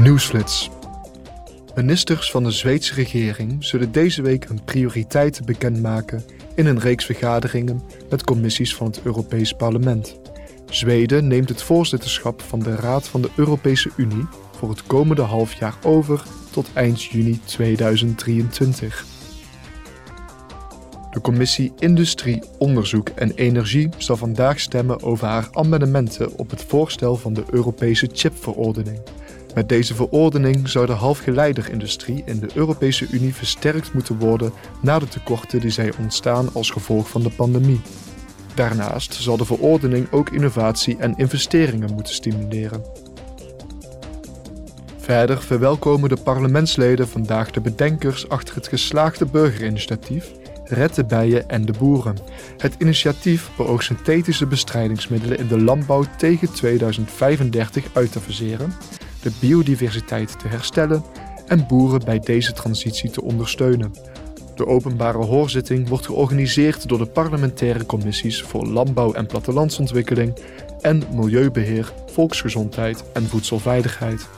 Nieuwsflits. Ministers van de Zweedse regering zullen deze week hun prioriteiten bekendmaken in een reeks vergaderingen met commissies van het Europees Parlement. Zweden neemt het voorzitterschap van de Raad van de Europese Unie voor het komende half jaar over tot eind juni 2023. De commissie Industrie, Onderzoek en Energie zal vandaag stemmen over haar amendementen op het voorstel van de Europese chipverordening. Met deze verordening zou de halfgeleiderindustrie in de Europese Unie versterkt moeten worden na de tekorten die zijn ontstaan als gevolg van de pandemie. Daarnaast zal de verordening ook innovatie en investeringen moeten stimuleren. Verder verwelkomen de parlementsleden vandaag de bedenkers achter het geslaagde burgerinitiatief Red de bijen en de boeren. Het initiatief beoogt synthetische bestrijdingsmiddelen in de landbouw tegen 2035 uit te verseren, de biodiversiteit te herstellen en boeren bij deze transitie te ondersteunen. De openbare hoorzitting wordt georganiseerd door de parlementaire commissies voor landbouw en plattelandsontwikkeling en milieubeheer, volksgezondheid en voedselveiligheid.